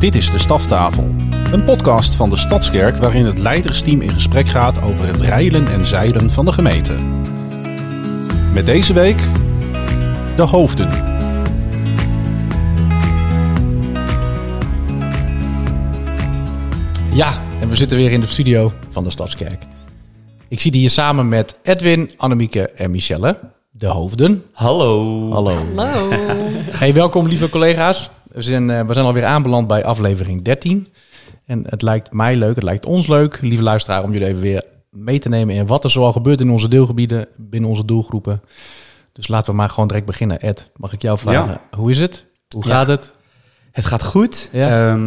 Dit is de Staftafel, een podcast van de Stadskerk waarin het leidersteam in gesprek gaat over het rijlen en zeilen van de gemeente. Met deze week de hoofden. Ja, en we zitten weer in de studio van de Stadskerk. Ik zie die hier samen met Edwin, Annemieke en Michelle, de hoofden. Hallo. Hallo. Hallo. Hey, welkom lieve collega's. We zijn, eh, we zijn alweer aanbeland bij aflevering 13. En het lijkt mij leuk, het lijkt ons leuk, lieve luisteraar, om jullie even weer mee te nemen in wat er zoal gebeurt in onze deelgebieden, binnen onze doelgroepen. Dus laten we maar gewoon direct beginnen. Ed, mag ik jou vragen, hoe is het? Hoe Ja. gaat het? Het gaat goed. Ja. Ja.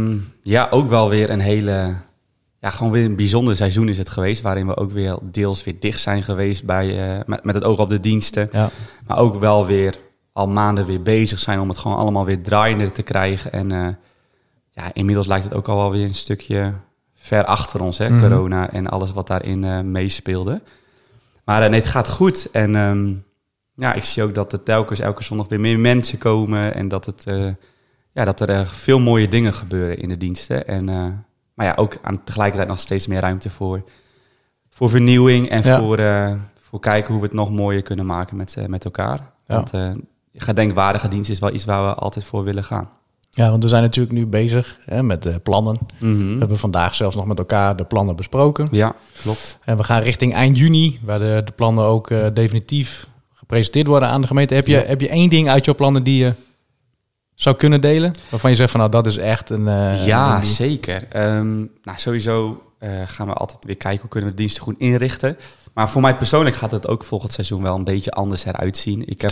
ja, ook wel weer een hele... Ja, gewoon weer een bijzonder seizoen is het geweest. Waarin we ook weer deels weer dicht zijn geweest bij, eh, met, met het oog op de diensten. Ja. Maar ook wel weer al maanden weer bezig zijn om het gewoon allemaal weer draaiende te krijgen. En eh, ja, inmiddels lijkt het ook al wel weer een stukje ver achter ons, hè, Mhm. corona en alles wat daarin eh, meespeelde. Maar eh, nee, het gaat goed. En ehm, ja, ik zie ook dat er telkens elke zondag weer meer mensen komen. En dat, het, ja, dat er veel mooie dingen gebeuren in de diensten. En, maar ja, ook aan tegelijkertijd nog steeds meer ruimte voor, voor vernieuwing. En Ja. voor, voor kijken hoe we het nog mooier kunnen maken met, met elkaar. Ja. Want gedenkwaardige dienst is wel iets waar we altijd voor willen gaan. ja, want we zijn natuurlijk nu bezig hè, met de plannen. Mhm. We hebben vandaag zelfs nog met elkaar de plannen besproken. Ja, klopt. En we gaan richting eind juni, waar de, de plannen ook eh, definitief gepresenteerd worden aan de gemeente. Heb je, Ja. heb je één ding uit jouw plannen die je zou kunnen delen? Waarvan je zegt van nou, dat is echt een... eh, ja, een zeker. Ehm, nou, sowieso eh, gaan we altijd weer kijken hoe kunnen we de diensten goed inrichten. Maar voor mij persoonlijk gaat het ook volgend seizoen wel een beetje anders eruit zien. Ik heb,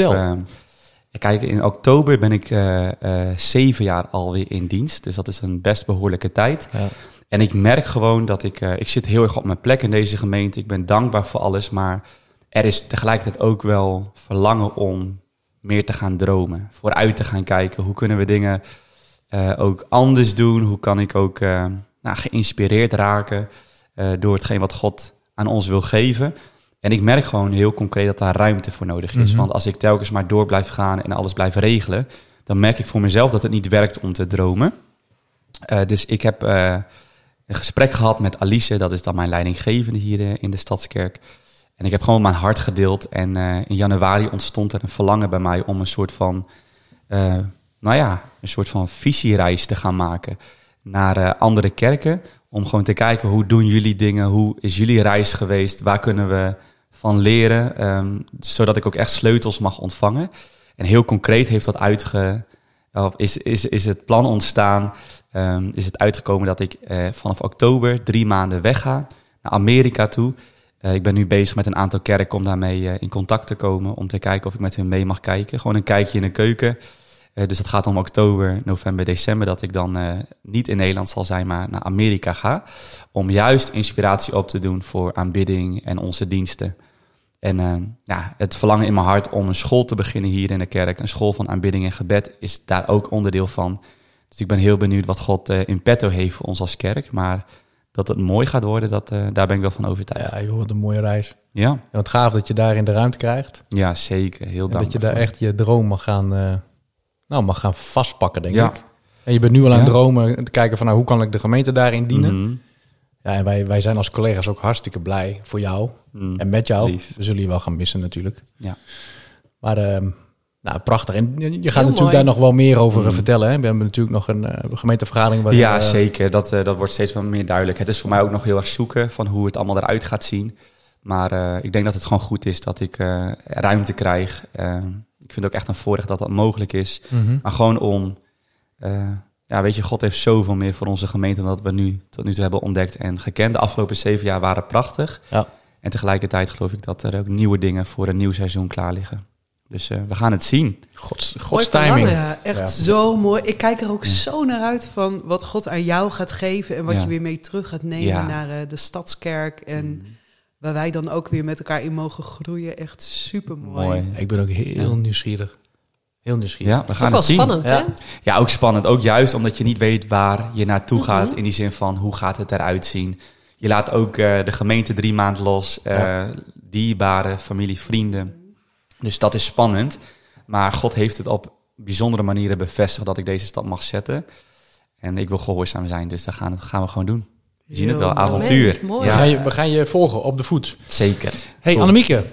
kijk, in oktober ben ik eh, eh, zeven jaar alweer in dienst. Dus dat is een best behoorlijke tijd. Ja. En ik merk gewoon dat ik, eh, ik zit heel erg op mijn plek in deze gemeente. Ik ben dankbaar voor alles, maar er is tegelijkertijd ook wel verlangen om meer te gaan dromen. Vooruit te gaan kijken. Hoe kunnen we dingen ook anders doen? Hoe kan ik ook nou, geïnspireerd raken door hetgeen wat God aan ons wil geven? En ik merk gewoon heel concreet dat daar ruimte voor nodig is. Mhm. Want als ik telkens maar door blijf gaan en alles blijf regelen, dan merk ik voor mezelf dat het niet werkt om te dromen. Eh, dus ik heb eh, een gesprek gehad met Alice, dat is dan mijn leidinggevende hier eh, in de Stadskerk. En ik heb gewoon mijn hart gedeeld. En in januari ontstond er een verlangen bij mij om een soort van, nou ja, een soort van visiereis te gaan maken naar andere kerken. Om gewoon te kijken hoe doen jullie dingen, hoe is jullie reis geweest, waar kunnen we van leren, ehm, zodat ik ook echt sleutels mag ontvangen. En heel concreet heeft dat uitge, of is, is, is het plan ontstaan, ehm, is het uitgekomen dat ik eh, vanaf oktober drie maanden wegga naar Amerika toe. Eh, ik ben nu bezig met een aantal kerken om daarmee eh, in contact te komen, om te kijken of ik met hun mee mag kijken. Gewoon een kijkje in de keuken. Dus het gaat om oktober, november, december, dat ik dan niet in Nederland zal zijn, maar naar Amerika ga. Om juist inspiratie op te doen voor aanbidding en onze diensten. En eh, ja, het verlangen in mijn hart om een school te beginnen hier in de kerk, een school van aanbidding en gebed, is daar ook onderdeel van. Dus ik ben heel benieuwd wat God eh, in petto heeft voor ons als kerk. Maar dat het mooi gaat worden, dat, eh, daar ben ik wel van overtuigd. Ja, joh, wat een mooie reis. Ja, En wat gaaf dat je daarin de ruimte krijgt. ja zeker. Heel dankbaar. dat je daar echt je droom mag gaan, nou, mag gaan vastpakken, denk Ja. ik. En je bent nu al aan het Ja. dromen, te kijken van nou, hoe kan ik de gemeente daarin dienen. Mhm. Ja, en wij, wij zijn als collega's ook hartstikke blij voor jou Mm. en met jou. Lief. We zullen je wel gaan missen natuurlijk. Ja. Maar ehm, nou, prachtig. En je gaat Heel natuurlijk mooi. daar nog wel meer over eh, Mm. vertellen. Hè? We hebben natuurlijk nog een eh, gemeentevergadering. waarin Ja, we- zeker. Dat, eh, dat wordt steeds wel meer duidelijk. Het is voor mij ook nog heel erg zoeken van hoe het allemaal eruit gaat zien. Maar eh, ik denk dat het gewoon goed is dat ik eh, ruimte krijg. Eh, ik vind het ook echt een voordeel dat dat mogelijk is. Mhm. Maar gewoon om... ja, weet je, God heeft zoveel meer voor onze gemeente dan dat we nu tot nu toe hebben ontdekt en gekend. De afgelopen zeven jaar waren prachtig. Ja. En tegelijkertijd geloof ik dat er ook nieuwe dingen voor een nieuw seizoen klaar liggen. Dus eh, we gaan het zien. Gods, Gods timing. ja. Echt Ja. zo mooi. Ik kijk er ook zo naar uit van wat God aan jou gaat geven en wat Ja. je weer mee terug gaat nemen Ja. naar eh, de stadskerk. En waar wij dan ook weer met elkaar in mogen groeien. Echt super mooi. Mooi. Ik ben ook heel Ja. nieuwsgierig. Heel nieuwsgierig. Ja, we gaan Ook wel het zien. spannend, Ja. hè? Ja, ook spannend. Ook juist omdat je niet weet waar je naartoe Mhm. gaat. In die zin van hoe gaat het eruit zien. Je laat ook eh, de gemeente drie maanden los. eh Ja. Dierbare, familie, vrienden. Dus dat is spannend. Maar God heeft het op bijzondere manieren bevestigd dat ik deze stap mag zetten. En ik wil gehoorzaam zijn, dus dat gaan, dat gaan we gewoon doen. We zien het wel, avontuur. Mooi. We, Ja, gaan je, we gaan je volgen op de voet. zeker. Hey Cool. Annemieke.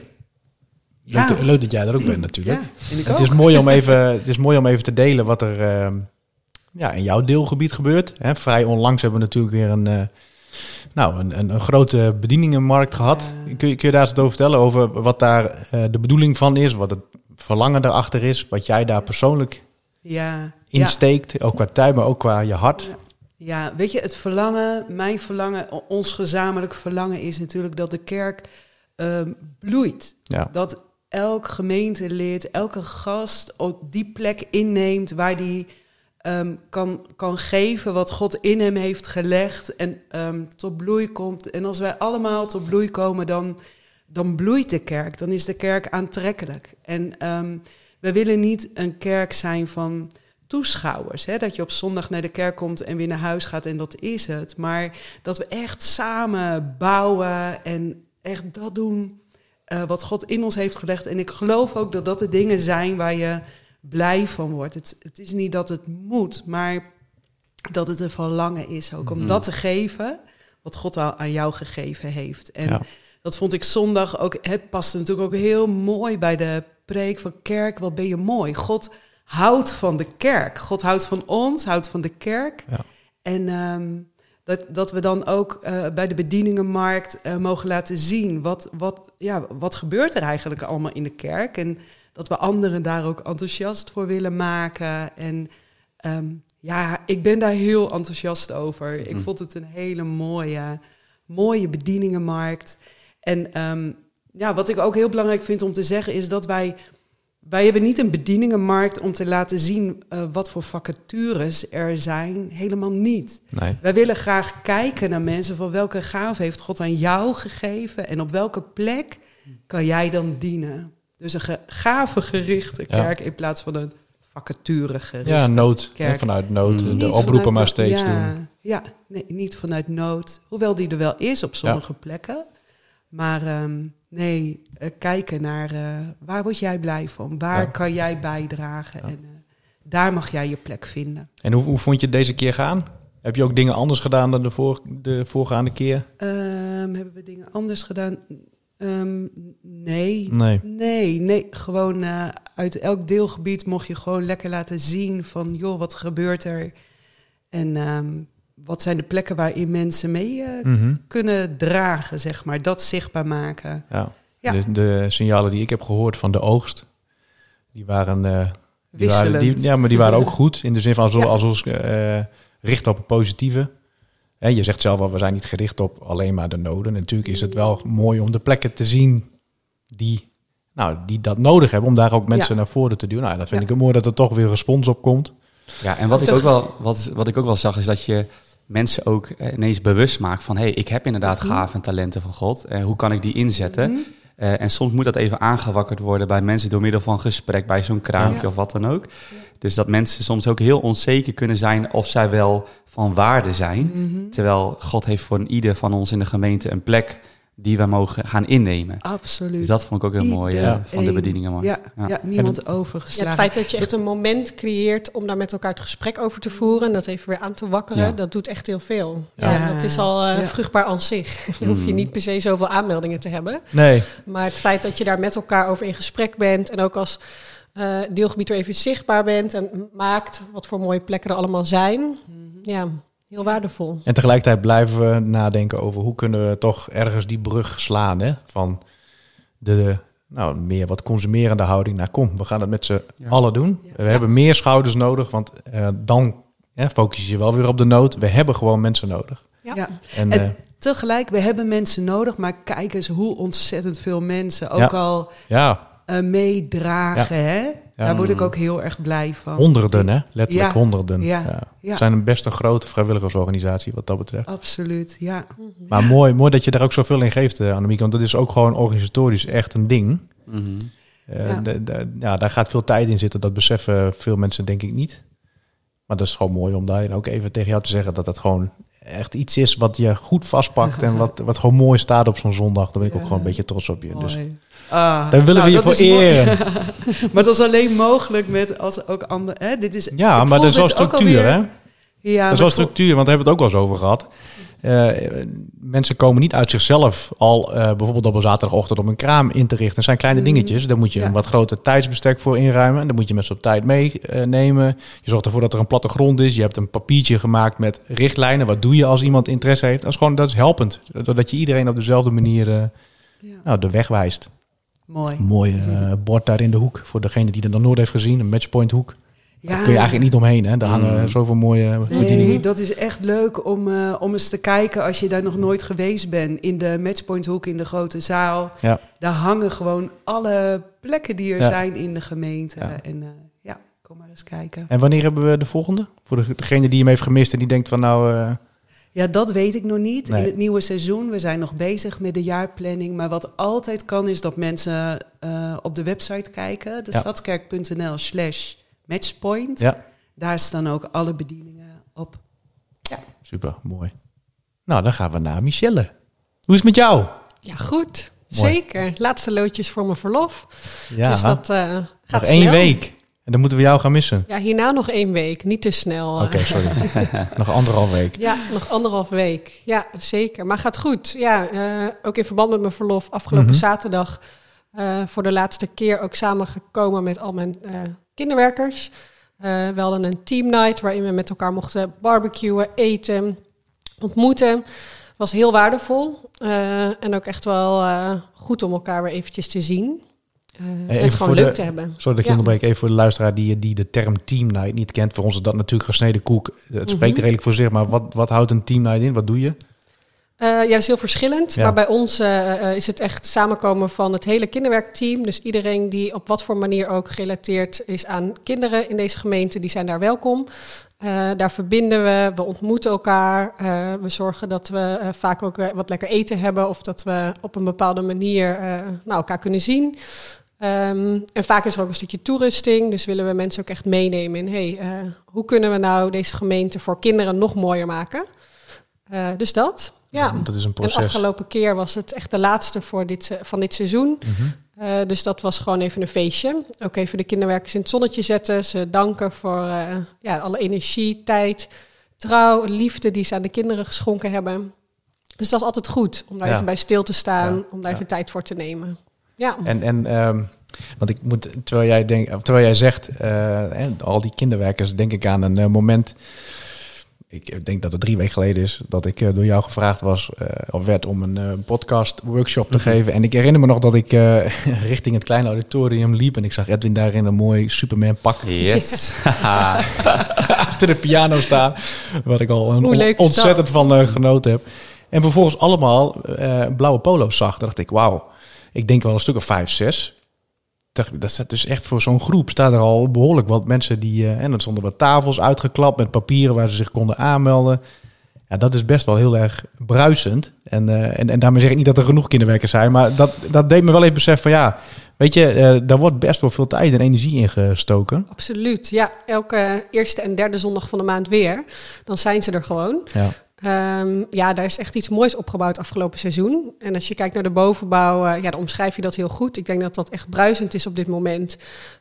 Ja. Leuk, leuk dat jij er ook bent natuurlijk. Ja, Het ook. is, mooi om even, het is mooi om even te delen wat er ehm, ja, in jouw deelgebied gebeurt. Hè, vrij onlangs hebben we natuurlijk weer een, eh, nou, een, een, een grote bedieningenmarkt gehad. Kun, je, kun je daar eens over vertellen over wat daar eh, de bedoeling van is, wat het verlangen daarachter is, wat jij daar persoonlijk Ja, ja. insteekt, ook qua tijd, maar ook qua je hart? Ja, weet je, het verlangen, mijn verlangen, ons gezamenlijk verlangen is natuurlijk dat de kerk ehm, bloeit. Ja, Dat elk gemeentelid, elke gast op die plek inneemt waar die ehm, kan, kan geven wat God in hem heeft gelegd en ehm, tot bloei komt. En als wij allemaal tot bloei komen, dan, dan bloeit de kerk. Dan is de kerk aantrekkelijk. En ehm, we willen niet een kerk zijn van toeschouwers. Hè? Dat je op zondag naar de kerk komt en weer naar huis gaat en dat is het. Maar dat we echt samen bouwen en echt dat doen eh, wat God in ons heeft gelegd. En ik geloof ook dat dat de dingen zijn waar je blij van wordt. Het, het is niet dat het moet, maar dat het een verlangen is ook om Mhm. dat te geven wat God al aan jou gegeven heeft. En Ja. dat vond ik zondag ook, het past natuurlijk ook heel mooi bij de preek van kerk. Wat ben je mooi. God houdt van de kerk. God houdt van ons, houdt van de kerk. Ja. En ehm, dat, dat we dan ook eh, bij de bedieningenmarkt eh, mogen laten zien wat, wat, ja, wat gebeurt er eigenlijk allemaal in de kerk. En dat we anderen daar ook enthousiast voor willen maken. En ehm, ja, ik ben daar heel enthousiast over. Ik Mhm. vond het een hele mooie, mooie bedieningenmarkt. En ehm, ja, wat ik ook heel belangrijk vind om te zeggen is dat wij... Wij hebben niet een bedieningenmarkt om te laten zien eh, wat voor vacatures er zijn. Helemaal niet. nee. Wij willen graag kijken naar mensen van welke gave heeft God aan jou gegeven en op welke plek kan jij dan dienen. Dus een ge- gavengerichte Ja. kerk in plaats van een vacaturegerichte Ja, nood. kerk. vanuit nood. Mm. De oproepen maar steeds ja, doen. Ja, nee, niet vanuit nood. Hoewel die er wel is op sommige plekken. Maar ehm, nee, eh, kijken naar eh, waar word jij blij van? Waar Ja. kan jij bijdragen? En eh, daar mag jij je plek vinden. En hoe, hoe vond je het deze keer gaan? Heb je ook dingen anders gedaan dan de, voor, de voorgaande keer? Ehm, hebben we dingen anders gedaan? Ehm, nee. Nee. Nee, nee. Gewoon uit elk deelgebied mocht je gewoon lekker laten zien van... joh, wat gebeurt er? En wat zijn de plekken waarin mensen mee eh, Mhm. kunnen dragen, zeg maar. Dat zichtbaar maken. Ja. Ja. De, de signalen die ik heb gehoord van de oogst, die waren, eh, die waren die, ja, maar die waren ook goed in de zin van alsof, Ja. alsof ze eh, richten op het positieve. Hè, je zegt zelf al, we zijn niet gericht op alleen maar de noden. Natuurlijk is het wel mooi om de plekken te zien die, nou, die dat nodig hebben, om daar ook mensen Ja. naar voren te duwen. Nou, dat vind Ja. ik mooi dat er toch weer respons op komt. Ja, en wat ik, ook wel, wat, wat ik ook wel zag, is dat je mensen ook eh, ineens bewust maakt van... hé, hey, ik heb inderdaad Mhm. gaven en talenten van God. En hoe kan ik die inzetten? Mhm. Eh, en soms moet dat even aangewakkerd worden bij mensen door middel van gesprek, bij zo'n kraampje Ja. of wat dan ook. Dus dat mensen soms ook heel onzeker kunnen zijn of zij wel van waarde zijn. Mhm. Terwijl God heeft voor ieder van ons in de gemeente een plek die wij mogen gaan innemen. Absoluut. Dus dat vond ik ook heel mooi eh, van de bedieningen. Ja, Ja. ja. niemand Ja, overgeslagen. het feit dat je echt een moment creëert om daar met elkaar het gesprek over te voeren en dat even weer aan te wakkeren, Ja. dat doet echt heel veel. Ja. Ja. dat is al eh, Ja. vruchtbaar aan zich. Dan hoef je Mm. niet per se zoveel aanmeldingen te hebben. Nee, Maar het feit dat je daar met elkaar over in gesprek bent en ook als eh, deelgebied er even zichtbaar bent en maakt wat voor mooie plekken er allemaal zijn, Mhm. ja, heel waardevol. En tegelijkertijd blijven we nadenken over hoe kunnen we toch ergens die brug slaan. Hè? Van de nou, meer wat consumerende houding naar kom. We gaan het met z'n Ja. allen doen. Ja. We hebben meer schouders nodig, want eh, dan hè, focus je wel weer op de nood. We hebben gewoon mensen nodig. Ja. Ja. En, En- eh, Tegelijk, we hebben mensen nodig, maar kijk eens hoe ontzettend veel mensen ook Ja. al ja, eh, meedragen. Hè? Daar word ik ook heel erg blij van. honderden, hè? letterlijk Ja. honderden. Ja. Ja. Ja. We zijn een best een grote vrijwilligersorganisatie wat dat betreft. Absoluut, ja. Maar mooi, mooi dat je daar ook zoveel in geeft, eh, Annemiek. Want dat is ook gewoon organisatorisch echt een ding. Mhm. Eh, ja, daar gaat veel tijd in zitten. Dat beseffen veel mensen denk ik niet. Maar dat is gewoon mooi om daarin ook even tegen jou te zeggen dat dat gewoon echt iets is wat je goed vastpakt en wat, wat gewoon mooi staat op zo'n zondag. Daar ben ik ook gewoon een beetje trots op je. Dus Mooi. Ah, daar willen nou, we je dat voor eren. maar dat is alleen mogelijk met als ook andere. Hè? Dit is, Ja, maar dat is wel structuur, alweer- hè? Ja, dat is wel structuur, want daar hebben we het ook wel eens over gehad. Eh, mensen komen niet uit zichzelf al eh, bijvoorbeeld op een zaterdagochtend om een kraam in te richten. Dat zijn kleine Mhm. dingetjes. Daar moet je Ja. een wat groter tijdsbestek voor inruimen. Daar moet je mensen op tijd meenemen. je zorgt ervoor dat er een platte grond is. Je hebt een papiertje gemaakt met richtlijnen. Wat doe je als iemand interesse heeft? Dat is gewoon dat is helpend. Doordat je iedereen op dezelfde manier eh, Ja. nou, de weg wijst. Mooi. Mooi eh, bord daar in de hoek. Voor degene die er nog nooit heeft gezien. Een matchpoint hoek. Ja. Daar kun je eigenlijk niet omheen. Hè? Daar hangen Mm. zoveel mooie bedieningen. Nee, dat is echt leuk om, eh, om eens te kijken als je daar nog nooit geweest bent. In de Matchpoint Hoek in de grote zaal. Ja. Daar hangen gewoon alle plekken die er Ja. zijn in de gemeente. Ja. En eh, ja, kom maar eens kijken. En wanneer hebben we de volgende? Voor de- degene die hem heeft gemist en die denkt van nou... eh, Ja, dat weet ik nog niet. Nee. In het nieuwe seizoen, we zijn nog bezig met de jaarplanning. Maar wat altijd kan, is dat mensen eh, op de website kijken. De Ja. stadskerk.nl slash matchpoint. Ja. Daar staan ook alle bedieningen op. Super, mooi. Nou, dan gaan we naar Michelle. Hoe is het met jou? Ja, goed. Mooi. Zeker. Laatste loodjes voor mijn verlof. Ja, dus dat eh, nog gaat één snel. week. En dan moeten we jou gaan missen. Ja, hierna nog één week. Niet te snel. eh. Oké, sorry. nog anderhalf week. Ja, nog anderhalf week. Ja, zeker. Maar gaat goed. Ja, eh, ook in verband met mijn verlof afgelopen Mhm. zaterdag eh, voor de laatste keer ook samengekomen met al mijn eh, kinderwerkers. Eh we hadden een team night waarin we met elkaar mochten barbecuen, eten, ontmoeten. Was heel waardevol eh, en ook echt wel eh, goed om elkaar weer eventjes te zien. Even het gewoon leuk de- te hebben. Sorry dat ik Ja. onderbreek. Even voor de luisteraar die, die de term team night niet kent. Voor ons is dat natuurlijk gesneden koek. Het spreekt Mhm. redelijk voor zich. Maar wat, wat houdt een team night in? Wat doe je? Eh, ja, dat is heel verschillend. Ja. Maar bij ons eh, eh, is het echt samenkomen van het hele kinderwerkteam. Dus iedereen die op wat voor manier ook gerelateerd is aan kinderen in deze gemeente, die zijn daar welkom. Daar verbinden we, we ontmoeten elkaar. we zorgen dat we vaak ook wat lekker eten hebben of dat we op een bepaalde manier nou, elkaar kunnen zien. Ehm, en vaak is er ook een stukje toerusting, dus willen we mensen ook echt meenemen in, hey, hoe kunnen we nou deze gemeente voor kinderen nog mooier maken? Dus dat. Ja. Dat is een En afgelopen keer was het echt de laatste voor dit, van dit seizoen. Mhm. Eh, dus dat was gewoon even een feestje. Ook even de kinderwerkers in het zonnetje zetten. Ze danken voor eh, ja, alle energie, tijd, trouw, liefde die ze aan de kinderen geschonken hebben. Dus dat is altijd goed om daar Ja. even bij stil te staan, Ja. om daar even tijd voor te nemen. Ja, En, en ehm, want ik moet, terwijl jij, denk, of terwijl jij zegt, eh, hè, al die kinderwerkers, denk ik aan een moment. Ik denk dat het drie weken geleden is dat ik eh, door jou gevraagd was eh, of werd om een eh, podcast workshop te Mhm. geven. En ik herinner me nog dat ik richting het kleine auditorium liep en ik zag Edwin daar in een mooi Superman pak Yes. achter de piano staan. Wat ik al een ontzettend van genoten heb. En vervolgens allemaal blauwe polo's zag. Dan dacht ik, wauw. Ik denk wel een stuk of vijf, zes. Dat staat dus echt voor zo'n groep. Staan er al behoorlijk wat mensen die... eh, en er stonden wat tafels uitgeklapt met papieren waar ze zich konden aanmelden. Ja, dat is best wel heel erg bruisend. En, eh, en, en daarmee zeg ik niet dat er genoeg kinderwerkers zijn. Maar dat, dat deed me wel even beseffen van ja... Weet je, eh, daar wordt best wel veel tijd en energie in gestoken. absoluut. Ja, elke eerste en derde zondag van de maand weer. Dan zijn ze er gewoon. Ja. Ehm, ja, daar is echt iets moois opgebouwd afgelopen seizoen. En als je kijkt naar de bovenbouw, eh, ja, dan omschrijf je dat heel goed. Ik denk dat dat echt bruisend is op dit moment.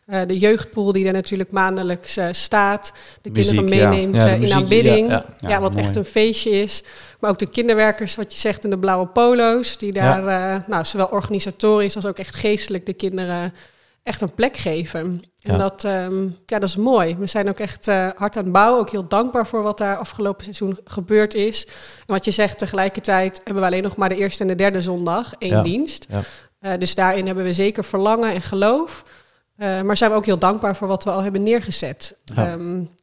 Eh, de jeugdpool die er natuurlijk maandelijks eh, staat. De Muziek, kinderen meeneemt Ja, de in aanbidding. ja, Ja, ja. wat echt een feestje is. Maar ook de kinderwerkers, wat je zegt, in de blauwe polo's. Die daar eh, nou, zowel organisatorisch als ook echt geestelijk de kinderen echt een plek geven. En Ja. dat, ehm, ja, dat is mooi. We zijn ook echt eh, hard aan het bouwen. Ook heel dankbaar voor wat daar afgelopen seizoen gebeurd is. En wat je zegt, tegelijkertijd hebben we alleen nog maar de eerste en de derde zondag één Ja. dienst. Ja. Eh, dus daarin hebben we zeker verlangen en geloof. Eh, maar zijn we ook heel dankbaar voor wat we al hebben neergezet. Ja.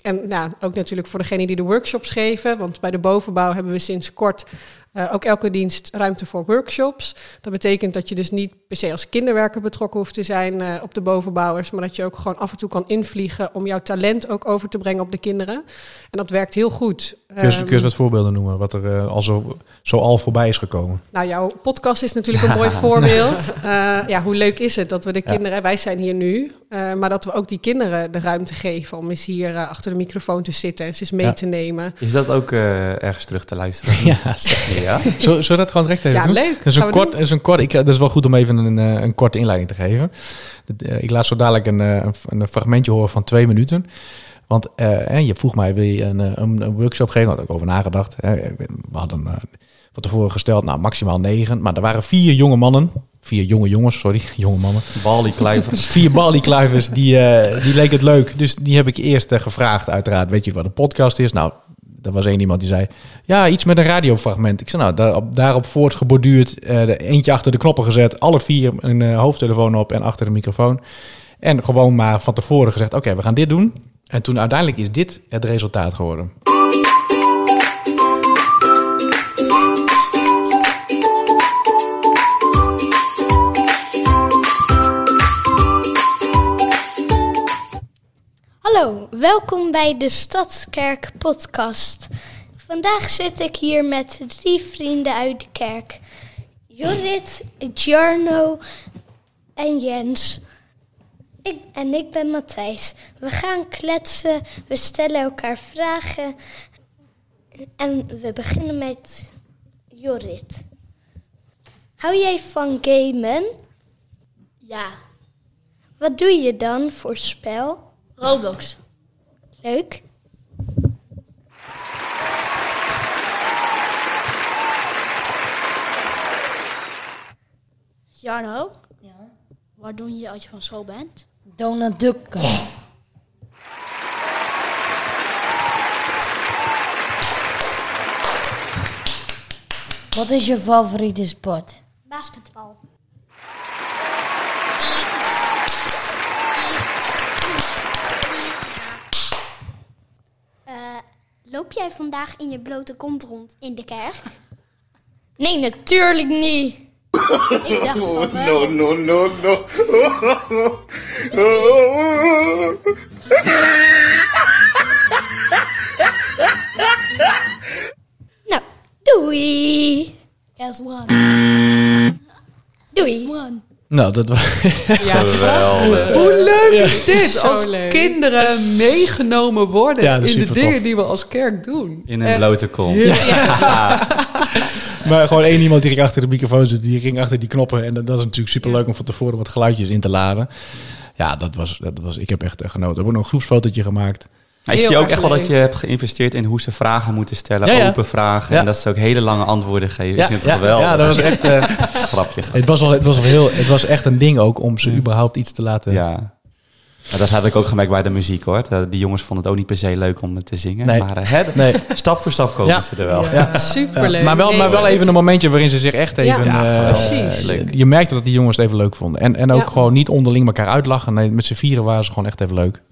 Ehm, en nou, ook natuurlijk voor degenen die de workshops geven. Want bij de bovenbouw hebben we sinds kort eh, ook elke dienst ruimte voor workshops. Dat betekent dat je dus niet per se als kinderwerker betrokken hoeft te zijn eh, op de bovenbouwers. Maar dat je ook gewoon af en toe kan invliegen om jouw talent ook over te brengen op de kinderen. En dat werkt heel goed. Kun je, Ehm, kun je eens wat voorbeelden noemen wat er eh, al zo, zo al voorbij is gekomen? nou, jouw podcast is natuurlijk een mooi voorbeeld. Ja, hoe leuk is het dat we de Ja. kinderen, wij zijn hier nu, eh, maar dat we ook die kinderen de ruimte geven om eens hier eh, achter de microfoon te zitten en ze eens mee Ja. te nemen. Is dat ook eh, ergens terug te luisteren? Ja, Ja. Zullen zullen we dat gewoon direct even Ja, doen? leuk. Dat is, Gaan een kort, doen. is een kort, ik, dat is wel goed om even een, een korte inleiding te geven. Ik laat zo dadelijk een, eh, een, een fragmentje horen van twee minuten. Want eh, hè, je vroeg mij, wil je een, een, workshop geven? Daar had ik over nagedacht. Hè. We hadden van tevoren gesteld, nou maximaal negen. Maar er waren vier jonge mannen. Vier jonge jongens, sorry, jonge mannen. Bali kluivers. Vier baliekluivers, die, eh, die leek het leuk. Dus die heb ik eerst eh, gevraagd, uiteraard. Weet je wat een podcast is? Nou, er was één iemand die zei... Ja, iets met een radiofragment. Ik zei, nou, daarop, daarop voortgeborduurd. eh eentje achter de knoppen gezet. Alle vier een hoofdtelefoon op en achter de microfoon. En gewoon maar van tevoren gezegd... Oké, we gaan dit doen. En toen uiteindelijk is dit het resultaat geworden. Hallo, welkom bij de Stadskerk podcast. Vandaag zit ik hier met drie vrienden uit de kerk. Jorrit, Jarno en Jens. Ik, en ik ben Matthijs. We gaan kletsen, we stellen elkaar vragen. En we beginnen met Jorrit. Hou jij van gamen? Ja. Wat doe je dan voor spel? Roblox. Leuk. Jarno? Ja? Wat doe je als je van school bent? Donald Duck. Wat is je favoriete sport? Basketbal. Loop jij vandaag in je blote kont rond in de kerk? Nee, natuurlijk niet. Ik dacht van wel. no, no, no. Nou, doei. As one. Doei. Nou, dat was... Ja, Geweldig. Hoe leuk is dit? Zo als leuk. kinderen meegenomen worden Ja, in de dingen tof. die we als kerk doen. In een blote kont. Maar gewoon één iemand die ging achter de microfoon zitten, die ging achter die knoppen. En dat, dat is natuurlijk super leuk om van tevoren wat geluidjes in te laden. Ja, dat was, dat was, ik heb echt genoten. We hebben ook nog een groepsfotootje gemaakt. Ik zie ook echt wel dat je hebt geïnvesteerd in hoe ze vragen moeten stellen. Ja, ja. Open vragen. Ja. En dat ze ook hele lange antwoorden geven. ik vind het geweldig. ja, dat was echt, eh, grapje. het, was wel, het, was wel heel, het was echt een ding ook om ze überhaupt iets te laten. Ja. Dat had ik ook gemerkt bij de muziek hoor. Die jongens vonden het ook niet per se leuk om het te zingen. Nee. Maar eh, hè, Nee, stap voor stap komen Ja. ze er wel. Ja. superleuk. maar wel, maar wel even een momentje waarin ze zich echt even... Ja, eh, precies. Je merkte dat die jongens het even leuk vonden. En, en ook Ja. gewoon niet onderling elkaar uitlachen. Nee, met z'n vieren waren ze gewoon echt even leuk.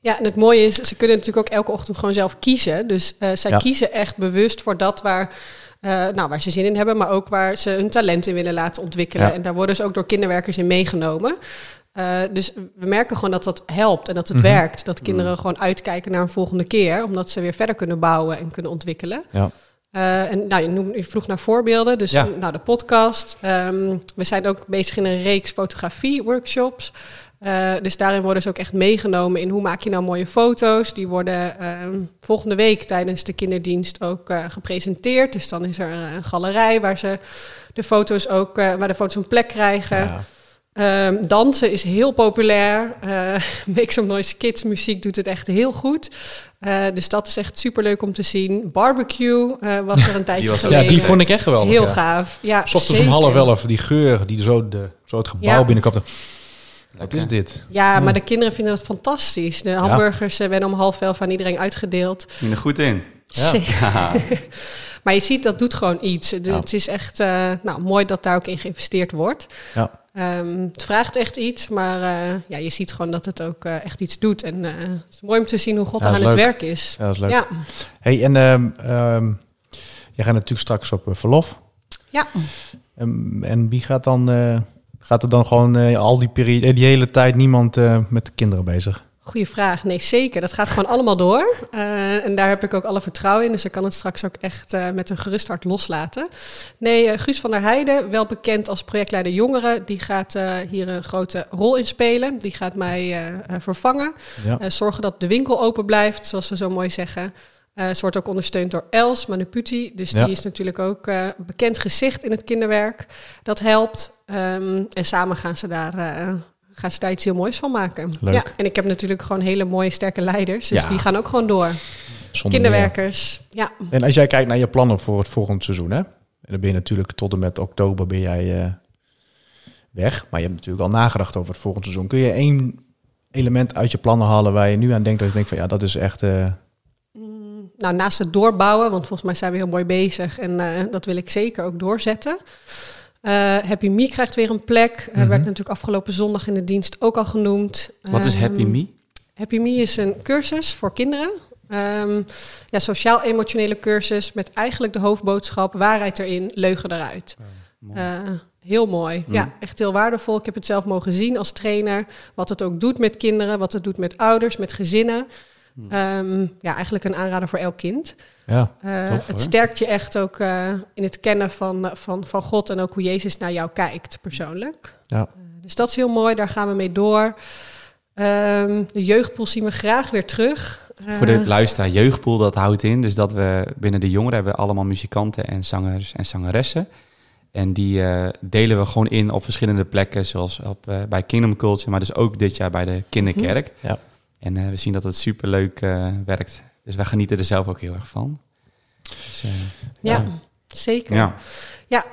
Ja, en het mooie is, ze kunnen natuurlijk ook elke ochtend gewoon zelf kiezen. Dus eh, zij Ja. kiezen echt bewust voor dat waar, eh, nou, waar ze zin in hebben, maar ook waar ze hun talent in willen laten ontwikkelen. Ja. En daar worden ze ook door kinderwerkers in meegenomen. Eh, dus we merken gewoon dat dat helpt en dat het Mhm. werkt. Dat kinderen gewoon uitkijken naar een volgende keer, omdat ze weer verder kunnen bouwen en kunnen ontwikkelen. Ja. En nou, je, vroeg naar voorbeelden. Dus Ja. nou, de podcast. Ehm, we zijn ook bezig in een reeks fotografie-workshops. Eh, dus daarin worden ze ook echt meegenomen in hoe maak je nou mooie foto's. Die worden ehm, volgende week tijdens de kinderdienst ook eh, gepresenteerd. Dus dan is er een galerij waar ze de foto's ook, eh, waar de foto's een plek krijgen. Ja. Ehm, dansen is heel populair. Make Some Noise Kids muziek doet het echt heel goed. Dus dat is echt superleuk om te zien. Barbecue was er een tijdje geleden. ja, die vond ik echt geweldig. Heel ja. gaaf. Ja, S ochtends om half elf, die geur die zo, de, zo het gebouw Ja. binnenkwam. Wat is dit? Ja, maar de kinderen vinden dat fantastisch. De hamburgers eh, werden om half elf aan iedereen uitgedeeld. Je er goed in. Ja. Zeker. maar je ziet, dat doet gewoon iets. Ja. Het is echt eh, nou, mooi dat daar ook in geïnvesteerd wordt. Ja. Ehm, het vraagt echt iets, maar eh, ja, je ziet gewoon dat het ook echt iets doet. En eh, het is mooi om te zien hoe God Ja, aan het werk is. Ja, dat is leuk. Ja, Hey, en ehm ehm, jij gaat natuurlijk straks op verlof. ja. Ehm, en wie gaat dan... gaat er dan gewoon eh, al die, periode, eh, die hele tijd niemand eh, met de kinderen bezig? Goeie vraag. Nee, zeker. Dat gaat gewoon allemaal door. En daar heb ik ook alle vertrouwen in. Dus ik kan het straks ook echt met een gerust hart loslaten. Nee, Guus van der Heijden, wel bekend als projectleider jongeren, die gaat hier een grote rol in spelen. Die gaat mij vervangen. Ja. Zorgen dat de winkel open blijft, zoals ze zo mooi zeggen. Eh, ze wordt ook ondersteund door Els Manuputi. Dus Ja. die is natuurlijk ook eh, bekend gezicht in het kinderwerk. Dat helpt. Ehm, en samen gaan ze daar eh, gaan ze daar iets heel moois van maken. Leuk. Ja, en ik heb natuurlijk gewoon hele mooie, sterke leiders. Dus Ja. die gaan ook gewoon door. Zonder meer. Kinderwerkers. Ja, En als jij kijkt naar je plannen voor het volgende seizoen, hè? En dan ben je natuurlijk tot en met oktober ben jij weg. Maar je hebt natuurlijk al nagedacht over het volgende seizoen. Kun je één element uit je plannen halen waar je nu aan denkt dat je denkt van ja, dat is echt. Nou, naast het doorbouwen, want volgens mij zijn we heel mooi bezig en eh, dat wil ik zeker ook doorzetten. Eh, Happy Me krijgt weer een plek. Mhm. werd natuurlijk afgelopen zondag in de dienst ook al genoemd. Wat is Ehm, Happy Me? Happy Me is een cursus voor kinderen. Ehm, ja, sociaal-emotionele cursus met eigenlijk de hoofdboodschap waarheid erin, leugen eruit. Mooi. Eh, heel mooi. Mm. Ja, echt heel waardevol. Ik heb het zelf mogen zien als trainer. Wat het ook doet met kinderen, wat het doet met ouders, met gezinnen. Mm. Ehm, ja, eigenlijk een aanrader voor elk kind. ja, Eh, Tof, het sterkt je echt ook eh, in het kennen van, van, van God en ook hoe Jezus naar jou kijkt persoonlijk. Ja. Eh, dus dat is heel mooi, daar gaan we mee door. Ehm, de jeugdpool zien we graag weer terug. Voor de luisteraar, jeugdpool, dat houdt in dus dat we binnen de jongeren hebben allemaal muzikanten en zangers en zangeressen. En die delen we gewoon in op verschillende plekken, zoals op, bij Kingdom Culture, maar dus ook dit jaar bij de Kinderkerk. Ja. En eh, we zien dat het superleuk eh werkt. Dus wij genieten er zelf ook heel erg van. Dus, eh, ja, ja. zeker. ja. Ja,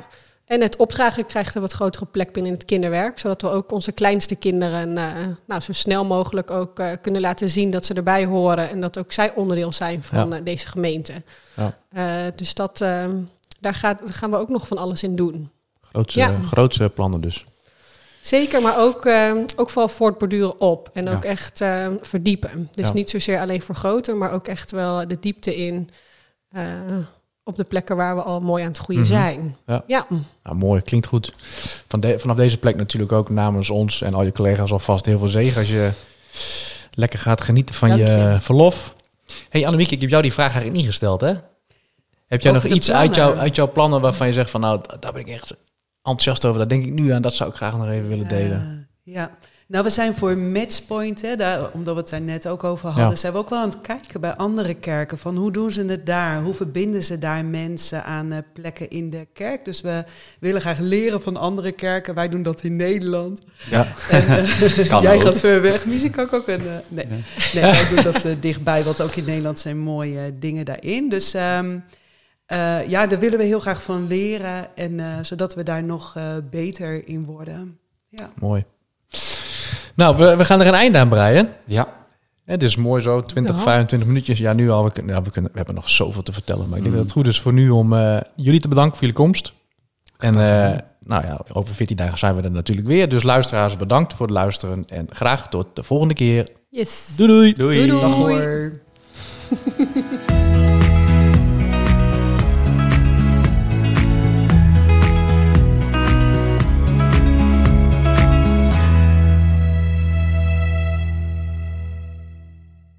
en het opdragen krijgt een wat grotere plek binnen het kinderwerk, zodat we ook onze kleinste kinderen eh, nou, zo snel mogelijk ook eh, kunnen laten zien dat ze erbij horen en dat ook zij onderdeel zijn van Ja. deze gemeente. Ja. Eh, dus dat, daar, gaat, gaan we ook nog van alles in doen. grootse, Ja. grootse plannen dus. Zeker, maar ook, eh, ook vooral voortborduren op en Ja. ook echt eh, verdiepen. Dus Ja. niet zozeer alleen vergroten, maar ook echt wel de diepte in eh, op de plekken waar we al mooi aan het groeien Mhm. zijn. Ja. ja. Nou, mooi, klinkt goed. Van de- vanaf deze plek natuurlijk ook namens ons en al je collega's alvast heel veel zegen als je lekker gaat genieten van Dank je, je. verlof. hey Annemiek, ik heb jou die vraag eigenlijk niet gesteld, hè? Heb jij Over nog iets uit, jou, uit jouw plannen waarvan je zegt van nou, daar ben ik echt enthousiast over, daar denk ik nu aan, dat zou ik graag nog even willen delen. Ja, nou we zijn voor Matchpoint, hè, daar, omdat we het daar net ook over hadden, Ja. zijn we ook wel aan het kijken bij andere kerken. Van hoe doen ze het daar? Hoe verbinden ze daar mensen aan eh, plekken in de kerk? Dus we willen graag leren van andere kerken. Wij doen dat in Nederland. Ja. En, eh, Kan jij ook. gaat ver weg. Muziek ik ook. En, eh, nee. nee, wij doen dat dichtbij, want ook in Nederland zijn mooie dingen daarin. Dus ehm, eh, ja, daar willen we heel graag van leren. En eh, zodat we daar nog eh, beter in worden. Ja. Mooi. Nou, we, we gaan er een einde aan breien. ja. Het is mooi zo, 20, Ja. 25 minuutjes. Ja, nu al. We, kunnen, ja, we, kunnen, we hebben nog zoveel te vertellen. Maar ik denk Mm. dat het goed is voor nu om eh, jullie te bedanken voor jullie komst. En eh, nou ja, over 14 dagen zijn we er natuurlijk weer. Dus luisteraars, bedankt voor het luisteren. En graag tot de volgende keer. Yes. Doei doei! Doei. Doei, doei. Dag hoor.